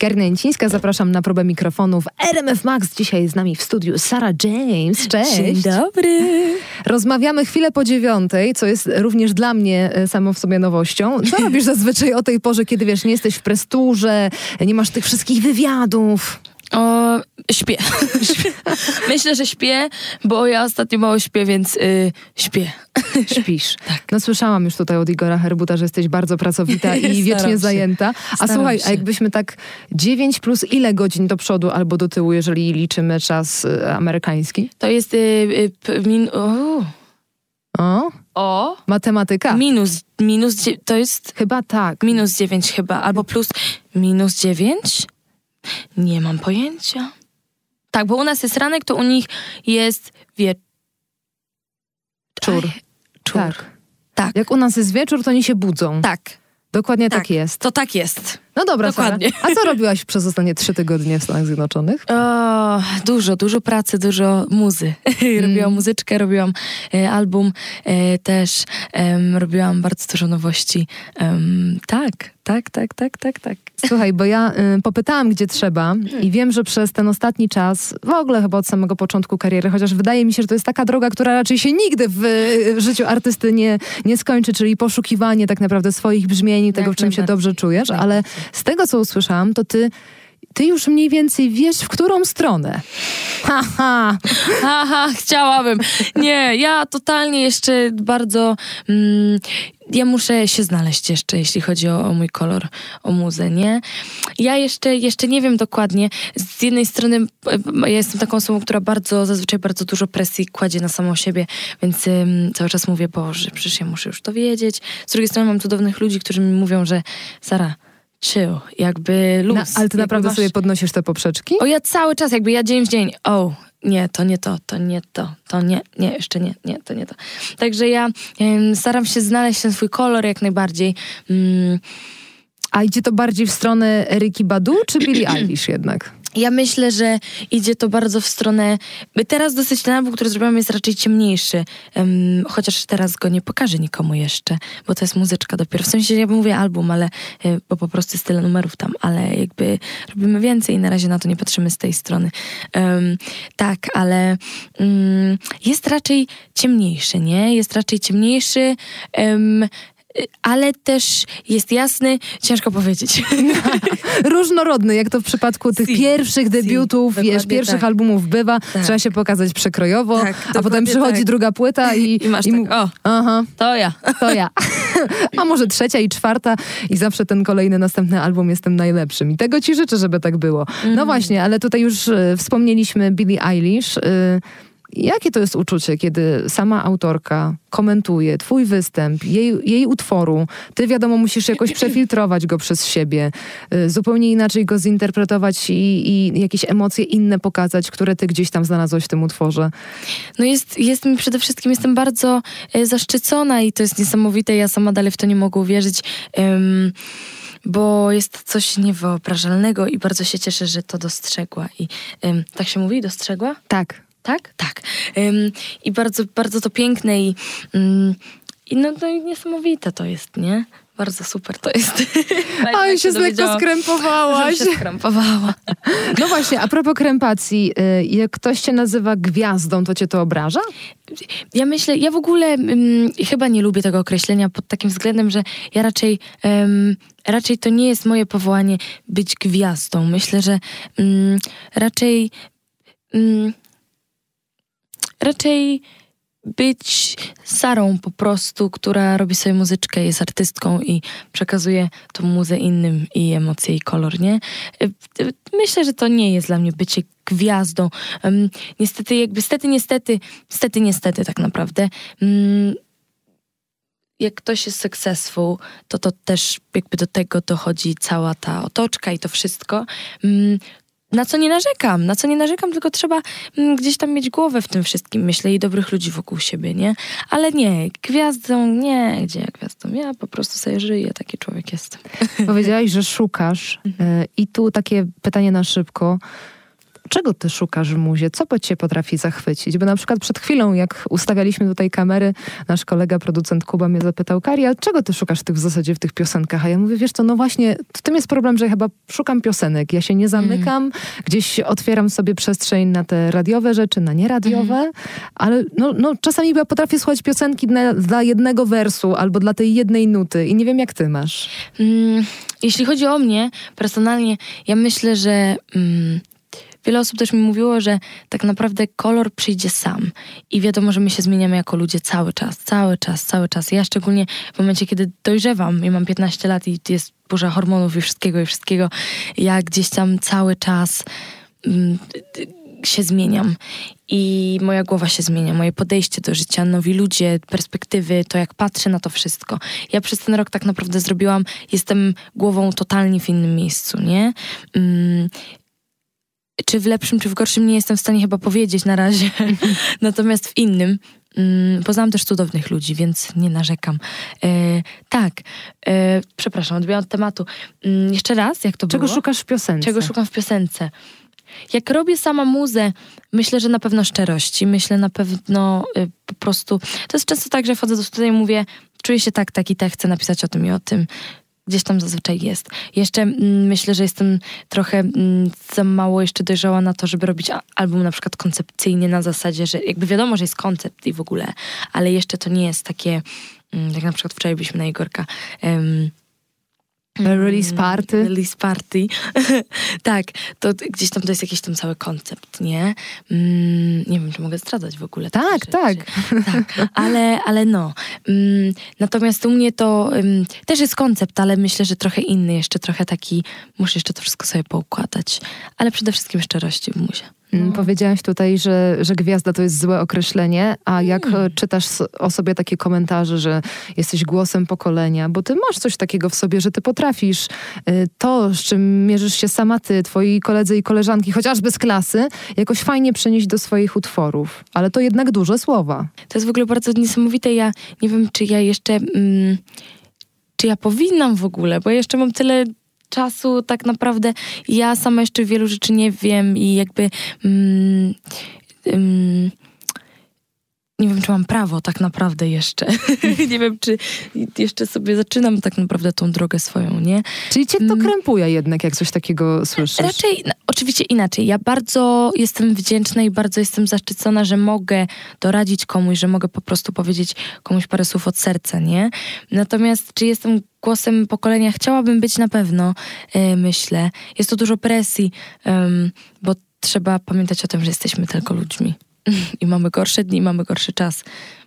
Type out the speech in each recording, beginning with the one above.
Karina Jęcińska, zapraszam na próbę mikrofonów RMF Max. Dzisiaj z nami w studiu Sara James. Cześć. Dzień dobry. Rozmawiamy chwilę po dziewiątej, co jest również dla mnie e, samo w sobie nowością. Co robisz zazwyczaj o tej porze, kiedy wiesz, nie jesteś w presturze, nie masz tych wszystkich wywiadów? O, śpię. Myślę, że śpię, bo ja ostatnio mało śpię, więc y, śpię. Śpisz. Tak. No słyszałam już tutaj od Igora Herbuta, że jesteś bardzo pracowita i wiecznie się. zajęta. A Staram słuchaj, się. a jakbyśmy tak 9 plus ile godzin do przodu albo do tyłu, jeżeli liczymy czas y, amerykański? To jest y, y, p- min, o, O, o, matematyka. minus, minus, to jest Chyba tak. minus 9 chyba, albo plus minus 9? Nie mam pojęcia. Tak, bo u nas jest ranek, to u nich jest wie... Czur. Aj, Czur. Tak. Tak. Jak u nas jest wieczór, to oni się budzą. Tak, Dokładnie tak, tak. jest. to tak jest. No dobra, Sara. Dokładnie. A co robiłaś przez ostatnie trzy tygodnie w Stanach Zjednoczonych? O, dużo, dużo pracy, dużo muzy. robiłam muzyczkę, robiłam e, album e, też, em, robiłam bardzo dużo nowości. Tak, tak, tak, tak, tak, tak. Słuchaj, bo ja y, popytałam, gdzie trzeba i wiem, że przez ten ostatni czas, w ogóle chyba od samego początku kariery, chociaż wydaje mi się, że to jest taka droga, która raczej się nigdy w, y, życiu artysty nie, nie skończy, czyli poszukiwanie tak naprawdę swoich brzmień tego, w czym się dobrze czujesz, ale z tego, co usłyszałam, to ty, ty już mniej więcej wiesz, w którą stronę. Haha! Haha, chciałabym. Nie, ja totalnie jeszcze bardzo. Mm, ja muszę się znaleźć jeszcze, jeśli chodzi o, o mój kolor, o muzę, nie? Ja jeszcze, jeszcze nie wiem dokładnie. Z jednej strony e, ja jestem taką osobą, która bardzo, zazwyczaj bardzo dużo presji kładzie na samą siebie, więc ym, cały czas mówię, Boże, przecież ja muszę już to wiedzieć. Z drugiej strony mam cudownych ludzi, którzy mi mówią, że Sara, chill, jakby luz. Na, ale ty naprawdę masz- sobie podnosisz te poprzeczki? o, ja cały czas, jakby ja dzień w dzień, o, nie, to nie to, to nie to, to nie, nie, jeszcze nie, nie, to nie to. Także ja em, staram się znaleźć ten swój kolor jak najbardziej. Mm, A idzie to bardziej w stronę Eryki Badu czy Billie Eilish jednak? Ja myślę, że idzie to bardzo w stronę. Teraz dosyć ten album, który zrobiłam, jest raczej ciemniejszy. Em, chociaż teraz go nie pokażę nikomu jeszcze, bo to jest muzyczka dopiero. W sensie ja mówię album, ale e, bo po prostu jest tyle numerów tam, ale jakby robimy więcej i na razie na to nie patrzymy z tej strony. Em, tak, ale mm, jest raczej ciemniejszy, nie? Jest raczej ciemniejszy. em, y, ale też jest jasny, ciężko powiedzieć. różnorodny, jak to w przypadku tych Si, pierwszych si, debiutów, wiesz, dokładnie pierwszych tak. albumów bywa, Tak. trzeba się pokazać przekrojowo, Tak, a potem przychodzi tak. druga płyta i, I masz mu- tak, o. Aha, To ja. to ja. a może trzecia i czwarta i zawsze ten kolejny, następny album jest tym najlepszym. I tego ci życzę, żeby tak było. Mhm. No właśnie, ale tutaj już e, wspomnieliśmy Billie Eilish. E, Jakie to jest uczucie, kiedy sama autorka komentuje twój występ, jej, jej utworu, ty wiadomo musisz jakoś przefiltrować go przez siebie, y, zupełnie inaczej go zinterpretować i, i jakieś emocje inne pokazać, które ty gdzieś tam znalazłeś w tym utworze. No jest, jest mi przede wszystkim, jestem bardzo e, zaszczycona i to jest niesamowite. Ja sama dalej w to nie mogę uwierzyć. em, bo jest coś niewyobrażalnego i bardzo się cieszę, że to dostrzegła. I tak się mówi? Dostrzegła? Tak. Tak? Tak. Em, I bardzo, bardzo to piękne i, mm, i no, no i niesamowite to jest, nie? Bardzo super to jest. Oj, jak się z lekko skrępowałaś. się skrępowała. No właśnie, a propos krępacji, y, jak ktoś cię nazywa gwiazdą, to cię to obraża? Ja myślę, ja w ogóle mm, chyba nie lubię tego określenia pod takim względem, że ja raczej, em, raczej to nie jest moje powołanie być gwiazdą. Myślę, że mm, raczej raczej być Sarą po prostu, która robi sobie muzyczkę, jest artystką i przekazuje tą muzę innym i emocje i kolor, nie? Myślę, że to nie jest dla mnie bycie gwiazdą. Niestety, jakby, stety, niestety, stety, niestety tak naprawdę. Jak ktoś jest successful, to to też jakby do tego dochodzi cała ta otoczka i to wszystko. Na co nie narzekam, na co nie narzekam, tylko trzeba mm, gdzieś tam mieć głowę w tym wszystkim, myślę, i dobrych ludzi wokół siebie, nie? Ale nie, gwiazdą, nie, gdzie ja gwiazdą? Ja po prostu sobie żyję, taki człowiek jestem. Powiedziałaś, że szukasz. Mhm. y, I tu takie pytanie na szybko. Czego ty szukasz w muzie? Co cię potrafi zachwycić? Bo na przykład przed chwilą, jak ustawialiśmy tutaj kamery, nasz kolega, producent Kuba mnie zapytał, Karia, czego ty szukasz tych, w zasadzie w tych piosenkach? A ja mówię, wiesz co, no właśnie, w tym jest problem, że ja chyba szukam piosenek. Ja się nie zamykam, mm. gdzieś otwieram sobie przestrzeń na te radiowe rzeczy, na nieradiowe, mm. ale no, no, czasami ja potrafię słuchać piosenki dla, dla jednego wersu albo dla tej jednej nuty i nie wiem, jak ty masz. Mm, jeśli chodzi o mnie, personalnie, ja myślę, że... Mm, wiele osób też mi mówiło, że tak naprawdę kolor przyjdzie sam. I wiadomo, że my się zmieniamy jako ludzie cały czas, cały czas, cały czas. Ja szczególnie w momencie, kiedy dojrzewam, ja mam 15 lat i jest burza hormonów i wszystkiego, i wszystkiego, ja gdzieś tam cały czas mm, się zmieniam i moja głowa się zmienia, moje podejście do życia, nowi ludzie, perspektywy, to jak patrzę na to wszystko. Ja przez ten rok tak naprawdę zrobiłam, jestem głową totalnie w innym miejscu, nie? Czy w lepszym, czy w gorszym nie jestem w stanie chyba powiedzieć na razie, natomiast w innym. Mm, poznałam też cudownych ludzi, więc nie narzekam. E, tak, e, przepraszam, odbijam od tematu. Mm, jeszcze raz, jak to Czego było? Czego szukasz w piosence? Czego szukam w piosence? Jak robię sama muzę, myślę, że na pewno szczerości, myślę na pewno y, po prostu. To jest często tak, że wchodzę do studia i mówię, czuję się tak, tak i tak, chcę napisać o tym i o tym. Gdzieś tam zazwyczaj jest. Jeszcze mm, myślę, że jestem trochę mm, za mało jeszcze dojrzała na to, żeby robić album na przykład koncepcyjnie na zasadzie, że jakby wiadomo, że jest koncept i w ogóle, ale jeszcze to nie jest takie, mm, jak na przykład wczoraj byliśmy na Igorka. Um, Release party. Release party. tak, to gdzieś tam to jest jakiś tam cały koncept, nie? Mm, nie wiem, czy mogę zdradzać w ogóle. Tak, tak. tak. Ale, ale no. Mm, natomiast u mnie to um, też jest koncept, ale myślę, że trochę inny, jeszcze trochę taki, muszę jeszcze to wszystko sobie poukładać. Ale przede wszystkim szczerości w muzie. Mm, no. Powiedziałaś tutaj, że, że gwiazda to jest złe określenie, a jak mm. czytasz o sobie takie komentarze, że jesteś głosem pokolenia, bo ty masz coś takiego w sobie, że ty potrafisz y, to, z czym mierzysz się sama ty, twoi koledzy i koleżanki, chociażby z klasy, jakoś fajnie przenieść do swoich utworów. Ale to jednak duże słowa. To jest w ogóle bardzo niesamowite. Ja nie wiem, czy ja jeszcze... Mm, czy ja powinnam w ogóle, bo jeszcze mam tyle czasu tak naprawdę ja sama jeszcze wielu rzeczy nie wiem i jakby mm, mm, nie wiem, czy mam prawo tak naprawdę jeszcze. nie wiem, czy jeszcze sobie zaczynam tak naprawdę tą drogę swoją, nie? Czyli cię to mm. krępuje jednak, jak coś takiego słyszysz? Raczej, no, oczywiście inaczej. Ja bardzo jestem wdzięczna i bardzo jestem zaszczycona, że mogę doradzić komuś, że mogę po prostu powiedzieć komuś parę słów od serca, nie? Natomiast czy jestem głosem pokolenia? Chciałabym być na pewno, yy, myślę. Jest to dużo presji, yy, bo trzeba pamiętać o tym, że jesteśmy tylko ludźmi i mamy gorsze dni, mamy gorszy czas,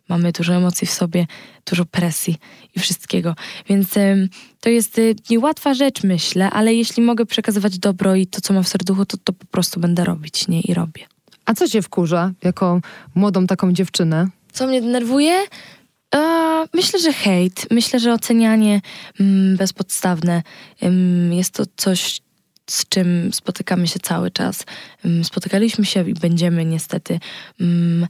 mamy dużo emocji w sobie, dużo presji i wszystkiego. Więc y, to jest y, niełatwa rzecz, myślę, ale jeśli mogę przekazywać dobro i to, co mam w serduchu, to, to po prostu będę robić, nie? I robię. A co cię wkurza jako młodą taką dziewczynę? Co mnie denerwuje? Myślę, że hejt. Myślę, że ocenianie mm, bezpodstawne jest to coś, z czym spotykamy się cały czas. Mm, spotykaliśmy się i będziemy niestety. Mm,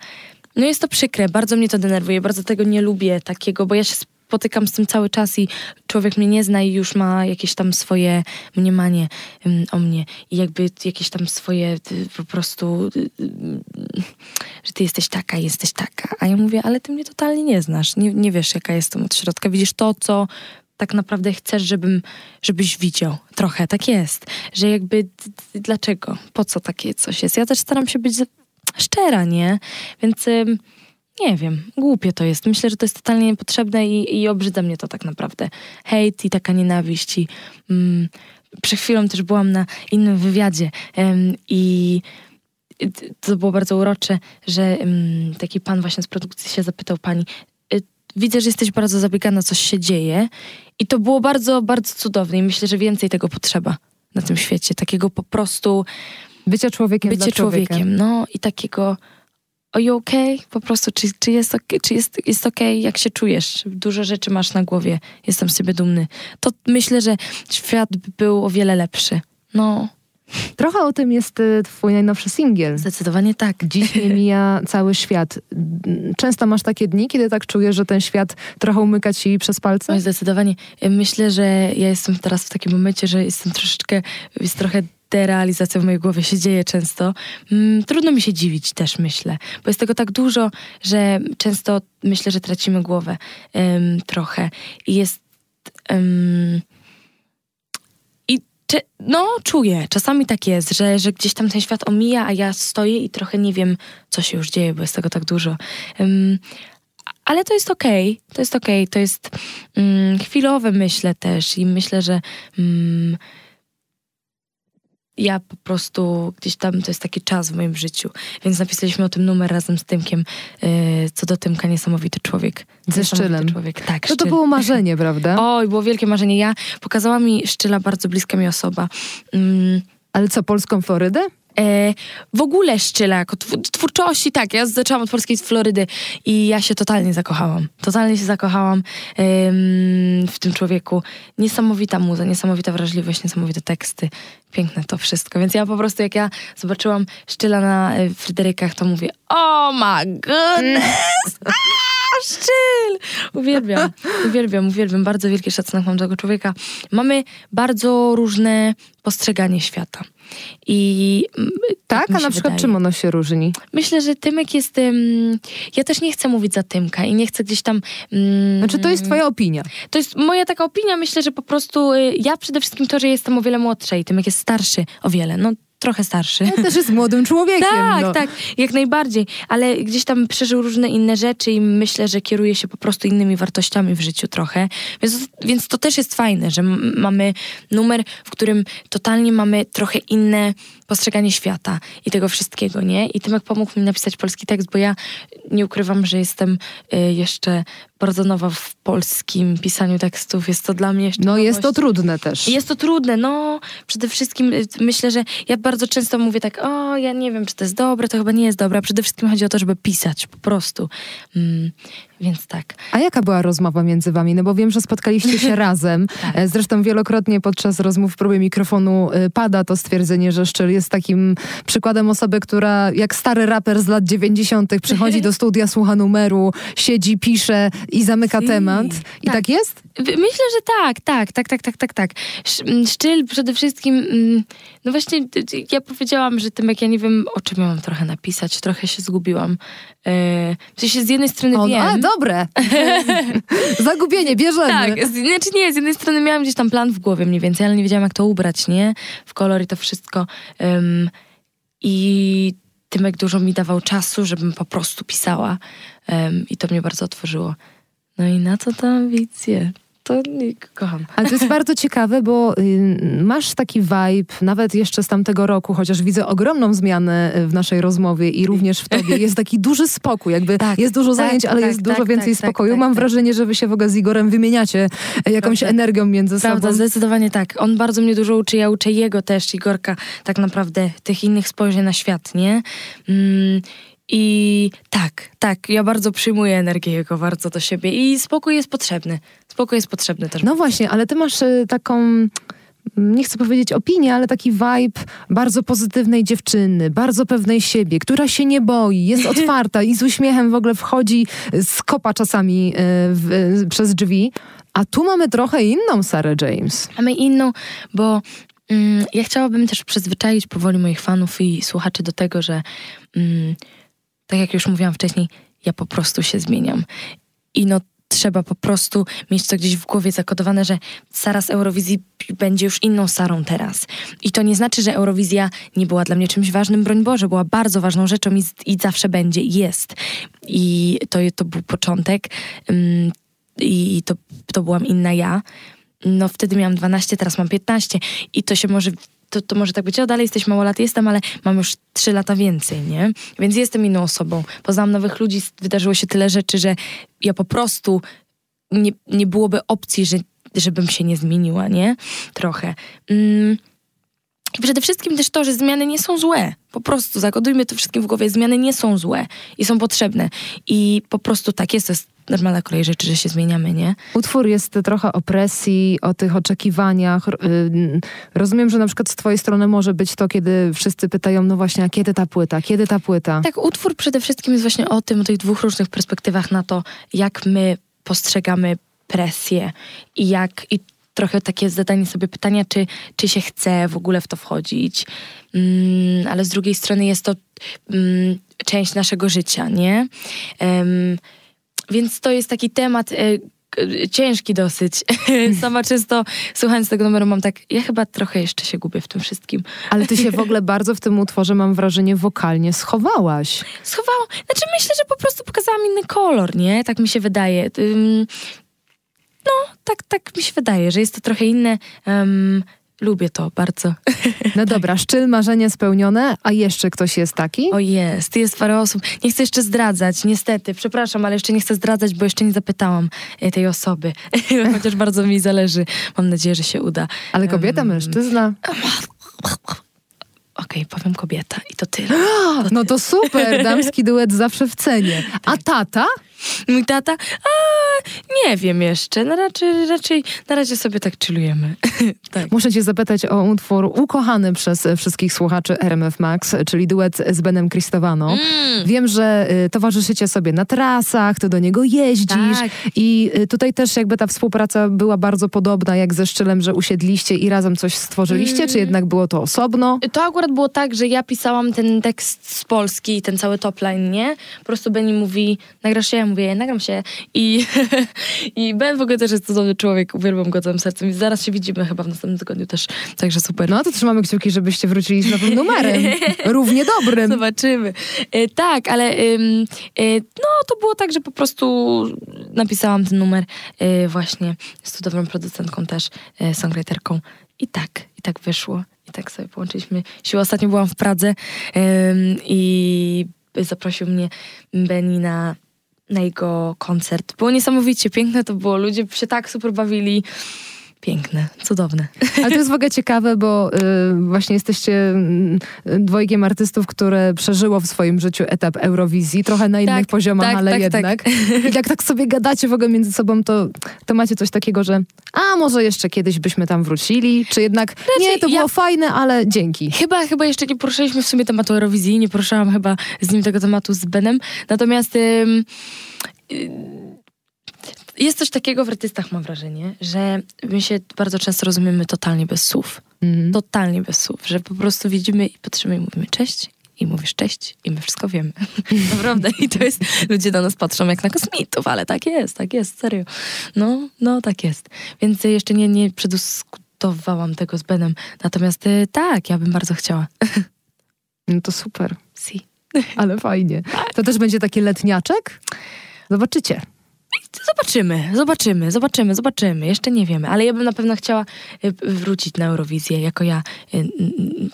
no jest to przykre, bardzo mnie to denerwuje, bardzo tego nie lubię takiego, bo ja się spotykam z tym cały czas i człowiek mnie nie zna i już ma jakieś tam swoje mniemanie mm, o mnie i jakby jakieś tam swoje po prostu, że ty jesteś taka, jesteś taka. A ja mówię, ale ty mnie totalnie nie znasz, nie, nie wiesz jaka jestem od środka, widzisz to, co tak naprawdę chcesz, żebym, żebyś widział. Trochę tak jest, że jakby dlaczego, po co takie coś jest. Ja też staram się być szczera, nie? Więc nie wiem, głupie to jest. Myślę, że to jest totalnie niepotrzebne i, i obrzydza mnie to tak naprawdę. Hejt i taka nienawiść i mm, przed chwilą też byłam na innym wywiadzie i to było bardzo urocze, że taki pan właśnie z produkcji się zapytał pani, widzę, że jesteś bardzo zabiegana, coś się dzieje. I to było bardzo, bardzo cudowne i myślę, że więcej tego potrzeba na tym świecie. Takiego po prostu... Bycia człowiekiem Bycie człowiekiem, no i takiego are you okay? Po prostu, czy, czy, jest, okay, czy jest, jest okej, okay? jak się czujesz? Dużo rzeczy masz na głowie, jestem z siebie dumny. To myślę, że świat by był o wiele lepszy. No, Trochę o tym jest y, twój najnowszy singiel. Zdecydowanie tak. Dziś nie mija cały świat. Często masz takie dni, kiedy tak czujesz, że ten świat trochę umyka ci przez palce? No zdecydowanie. Myślę, że ja jestem teraz w takim momencie, że jestem troszeczkę, jest trochę derealizacja w mojej głowie się dzieje często, mm, trudno mi się dziwić też, myślę. Bo jest tego tak dużo, że często myślę, że tracimy głowę um, trochę. I jest... Um, i no, czuję. Czasami tak jest, że, że gdzieś tam ten świat omija, a ja stoję i trochę nie wiem, co się już dzieje, bo jest tego tak dużo. Um, ale to jest okej, okay. to jest okej, okay. to jest um, chwilowe myślę też i myślę, że um, ja po prostu gdzieś tam, to jest taki czas w moim życiu, więc napisaliśmy o tym numer razem z Tymkiem, yy, co do Tymka Niesamowity Człowiek. Ze Szczylem. Człowiek. Tak, to, to było marzenie, prawda? Oj, było wielkie marzenie. Ja, pokazała mi Szczyla bardzo bliska mi osoba. Mm. Ale co, polską Florydę? E, w ogóle Szczyla, jako twórczości, tak, ja zaczęłam od polskiej Florydy i ja się totalnie zakochałam. Totalnie się zakochałam w tym człowieku. Niesamowita muza, niesamowita wrażliwość, niesamowite teksty. Piękne to wszystko. Więc ja po prostu, jak ja zobaczyłam Szczyla na y, Fryderykach, to mówię, oh my goodness! Szczyl! Uwielbiam, uwielbiam, uwielbiam. Bardzo wielki szacunek mam do tego człowieka. Mamy bardzo różne postrzeganie świata. I mm, tak, tak a na przykład wydaje. czym ono się różni? Myślę, że Tymek jest. Um, ja też nie chcę mówić za Tymka i nie chcę gdzieś tam. Um, znaczy, to jest Twoja opinia. To jest moja taka opinia. Myślę, że po prostu y, ja przede wszystkim to, że jestem o wiele młodsza i Tymek jest starszy o wiele. No trochę starszy. Ja też jest młodym człowiekiem. tak, no. tak, jak najbardziej. Ale gdzieś tam przeżył różne inne rzeczy i myślę, że kieruje się po prostu innymi wartościami w życiu trochę. Więc, więc to też jest fajne, że mamy numer, w którym totalnie mamy trochę inne postrzeganie świata i tego wszystkiego, nie? I Tymek pomógł mi napisać polski tekst, bo ja nie ukrywam, że jestem y, jeszcze bardzo nowa w polskim pisaniu tekstów. Jest to dla mnie jeszcze. No, nowość. jest to trudne też. Jest to trudne, no. Przede wszystkim y, myślę, że ja bardzo często mówię tak, o, ja nie wiem, czy to jest dobre, to chyba nie jest dobre. Przede wszystkim chodzi o to, żeby pisać po prostu. Mm, więc tak. A jaka była rozmowa między wami? No bo wiem, że spotkaliście się razem. tak. E, zresztą wielokrotnie podczas rozmów w próbie mikrofonu e, pada to stwierdzenie, że Szczyl jest takim przykładem osoby, która jak stary raper z lat 90. przychodzi do studia, słucha numeru, siedzi, pisze i zamyka si. temat. I tak. tak jest? Myślę, że tak, tak, tak, tak, tak, tak, tak. Szczyl przede wszystkim, no właśnie ja powiedziałam, że tym jak ja nie wiem, o czym ja mam trochę napisać, trochę się zgubiłam. E, w sensie z jednej strony o, wiem... A, dobre! Zagubienie, bierzemy. Tak, znaczy nie, z jednej strony miałam gdzieś tam plan w głowie mniej więcej, ale nie wiedziałam jak to ubrać, nie? W kolor i to wszystko. Um, I Tymek dużo mi dawał czasu, żebym po prostu pisała. Um, I to mnie bardzo otworzyło. No i na co te ambicje? To nie, kocham. Ale to jest bardzo ciekawe, bo y, masz taki vibe, nawet jeszcze z tamtego roku, chociaż widzę ogromną zmianę y, w naszej rozmowie i również w tobie. Jest taki duży spokój, jakby tak, jest dużo tak, zajęć, ale tak, jest dużo tak, więcej tak, spokoju. Mam wrażenie, że wy się w ogóle z Igorem wymieniacie y, jakąś Prawda. energią między Prawda, sobą. Prawda, zdecydowanie tak. On bardzo mnie dużo uczy, ja uczę jego też, Igorka, tak naprawdę, tych innych spojrzeń na świat, nie? Mm, i tak, tak, ja bardzo przyjmuję energię jego bardzo do siebie i spokój jest potrzebny. Spokój jest potrzebny też. No właśnie, ale ty masz y, taką mm, nie chcę powiedzieć opinię, ale taki vibe bardzo pozytywnej dziewczyny, bardzo pewnej siebie, która się nie boi, jest otwarta i z uśmiechem w ogóle wchodzi, skopa czasami y, w, y, przez drzwi. A tu mamy trochę inną Sarah James. Mamy inną, bo mm, ja chciałabym też przyzwyczaić powoli moich fanów i słuchaczy do tego, że mm, tak jak już mówiłam wcześniej, ja po prostu się zmieniam. I no trzeba po prostu mieć to gdzieś w głowie zakodowane, że Sara z Eurowizji będzie już inną Sarą teraz. I to nie znaczy, że Eurowizja nie była dla mnie czymś ważnym, broń Boże, była bardzo ważną rzeczą i, i zawsze będzie, jest. I to, to był początek i to, to byłam inna ja. No wtedy miałam 12, teraz mam 15 i to się może to, to może tak być, o dalej jesteś mało lat, jestem, ale mam już trzy lata więcej, nie? Więc jestem inną osobą. Poznałam nowych ludzi, wydarzyło się tyle rzeczy, że ja po prostu nie, nie byłoby opcji, że, żebym się nie zmieniła, nie? Trochę. Mm. I przede wszystkim też to, że zmiany nie są złe. Po prostu zakodujmy to wszystkim w głowie. Zmiany nie są złe i są potrzebne. I po prostu tak jest, to jest normalna kolej rzeczy, że się zmieniamy, nie? Utwór jest trochę o presji, o tych oczekiwaniach. Y, rozumiem, że na przykład z twojej strony może być to, kiedy wszyscy pytają, no właśnie, a kiedy ta płyta, kiedy ta płyta? Tak, utwór przede wszystkim jest właśnie o tym, o tych dwóch różnych perspektywach na to, jak my postrzegamy presję i jak, i trochę takie zadanie sobie pytania, czy, czy się chce w ogóle w to wchodzić. Mm, ale z drugiej strony jest to mm, część naszego życia, nie? Em, więc to jest taki temat k- ciężki dosyć. Sama często słuchając tego numeru mam tak, ja chyba trochę jeszcze się gubię w tym wszystkim. Ale ty się w ogóle bardzo w tym utworze, mam wrażenie, wokalnie schowałaś. Schowało, znaczy myślę, że po prostu pokazałam inny kolor, nie? Tak mi się wydaje. No, tak, tak mi się wydaje, że jest to trochę inne. Ym, lubię to bardzo. No dobra, szczyl, marzenie spełnione, a jeszcze ktoś jest taki? O jest, jest parę osób. Nie chcę jeszcze zdradzać, niestety, przepraszam, ale jeszcze nie chcę zdradzać, bo jeszcze nie zapytałam e, tej osoby. Chociaż bardzo mi zależy. Mam nadzieję, że się uda. Ale kobieta, Em, mężczyzna? Okej, powiem kobieta i to tyle. No to super, damski duet zawsze w cenie. A tata? Mój tata, a nie wiem jeszcze. No raczej, raczej na razie sobie tak chillujemy. tak. Muszę cię zapytać o utwór ukochany przez wszystkich słuchaczy RMF Max, czyli duet z Benem Kristowano. Mm. Wiem, że y, towarzyszycie sobie na trasach, ty do niego jeździsz Tak. i y, tutaj też jakby ta współpraca była bardzo podobna jak ze Szczylem, że usiedliście i razem coś stworzyliście, Mm. czy jednak było to osobno? To akurat było tak, że ja pisałam ten tekst z Polski, ten cały topline, nie? Po prostu Benny mówi, nagrasz się? Ja mówię, nagram się. I, I Ben w ogóle też jest cudowny człowiek, uwielbiam go całym sercem i zaraz się widzimy chyba w następnym tygodniu też, także super. No to trzymamy kciuki, żebyście wrócili z nowym numerem. Równie dobrym. Zobaczymy. E, tak, ale e, no to było tak, że po prostu napisałam ten numer e, właśnie z cudowną producentką też, e, songwriterką i tak, i tak wyszło. I tak sobie połączyliśmy siły. Ostatnio byłam w Pradze i zaprosił mnie Benny na, na jego koncert. Było niesamowicie piękne to było. Ludzie się tak super bawili. Piękne, cudowne. Ale to jest w ogóle ciekawe, bo y, właśnie jesteście mm, dwojgiem artystów, które przeżyło w swoim życiu etap Eurowizji, trochę na innych Tak, poziomach, tak, ale tak, jednak. I jak tak sobie gadacie w ogóle między sobą, to, to macie coś takiego, że a może jeszcze kiedyś byśmy tam wrócili, czy jednak nie, to ja- było fajne, ale dzięki. Chyba, chyba jeszcze nie poruszyliśmy w sumie tematu Eurowizji, nie poruszałam chyba z nim tego tematu z Benem. Natomiast ym, y, jest coś takiego w artystach, mam wrażenie, że my się bardzo często rozumiemy totalnie bez słów. Mhm. Totalnie bez słów, że po prostu widzimy i patrzymy i mówimy cześć. I mówisz cześć i my wszystko wiemy. Naprawdę. I to jest, ludzie na nas patrzą jak na kosmitów, ale tak jest, tak jest, serio. No, no tak jest. Więc jeszcze nie, nie przedyskutowałam tego z Benem. Natomiast y, tak, ja bym bardzo chciała. No to super, Si. ale fajnie. To też będzie taki letniaczek? Zobaczycie. Zobaczymy, zobaczymy, zobaczymy, zobaczymy. Jeszcze nie wiemy, ale ja bym na pewno chciała y, wrócić na Eurowizję, jako ja y, y,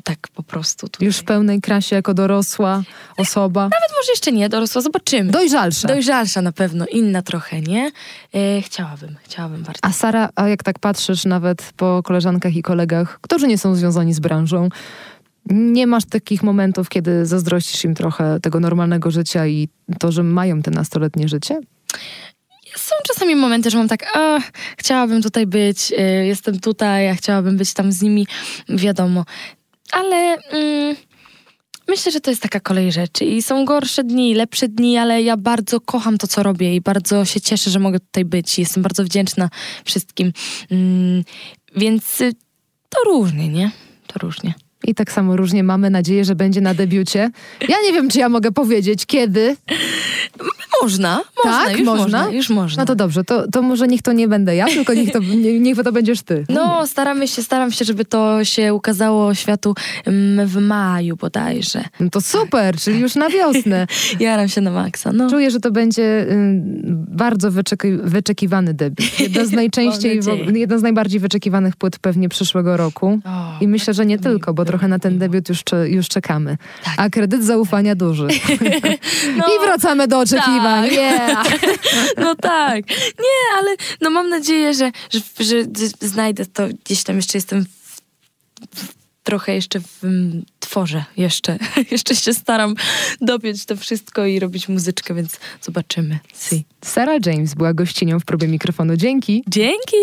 tak po prostu. Tutaj. Już w pełnej krasie jako dorosła osoba. Nawet może jeszcze nie, dorosła, zobaczymy. Dojrzalsza. Dojrzalsza na pewno, inna trochę, nie? Chciałabym, chciałabym bardzo. A Sara, a jak tak patrzysz nawet po koleżankach i kolegach, którzy nie są związani z branżą, nie masz takich momentów, kiedy zazdrościsz im trochę tego normalnego życia i to, że mają te nastoletnie życie? Są czasami momenty, że mam tak, a, chciałabym tutaj być, e, jestem tutaj, a chciałabym być tam z nimi, wiadomo. Ale mm, myślę, że to jest taka kolej rzeczy i są gorsze dni, lepsze dni, ale ja bardzo kocham to, co robię i bardzo się cieszę, że mogę tutaj być. Jestem bardzo wdzięczna wszystkim. Mm, więc y, to różnie, nie? To różnie. I tak samo różnie mamy nadzieję, że będzie na debiucie. Ja nie wiem, czy ja mogę powiedzieć, kiedy. Można, można, Tak? już Można? można? już można. No to dobrze, to, to może niech to nie będę ja, tylko niech to, nie, niech to będziesz ty. No, staramy się, staram się, żeby to się ukazało światu mm, w maju bodajże. No to super, czyli już na wiosnę. Jaram się na maksa, no. Czuję, że to będzie y, bardzo wyczeki, wyczekiwany debiut. Jedna z najczęściej, jedna z najbardziej wyczekiwanych płyt pewnie przyszłego roku. O, I myślę, że nie tylko, bo trochę na ten debiut już, już czekamy. Tak. A kredyt zaufania duży. No, I wracamy do oczekiwań. Tak. Yeah. no tak. Nie, ale no mam nadzieję, że, że, że znajdę to gdzieś tam jeszcze jestem w, w, trochę jeszcze w mm, tworze jeszcze. jeszcze się staram dopiąć to wszystko i robić muzyczkę, więc zobaczymy. Si. Sarah James była gościnią w próbie mikrofonu. Dzięki. Dzięki!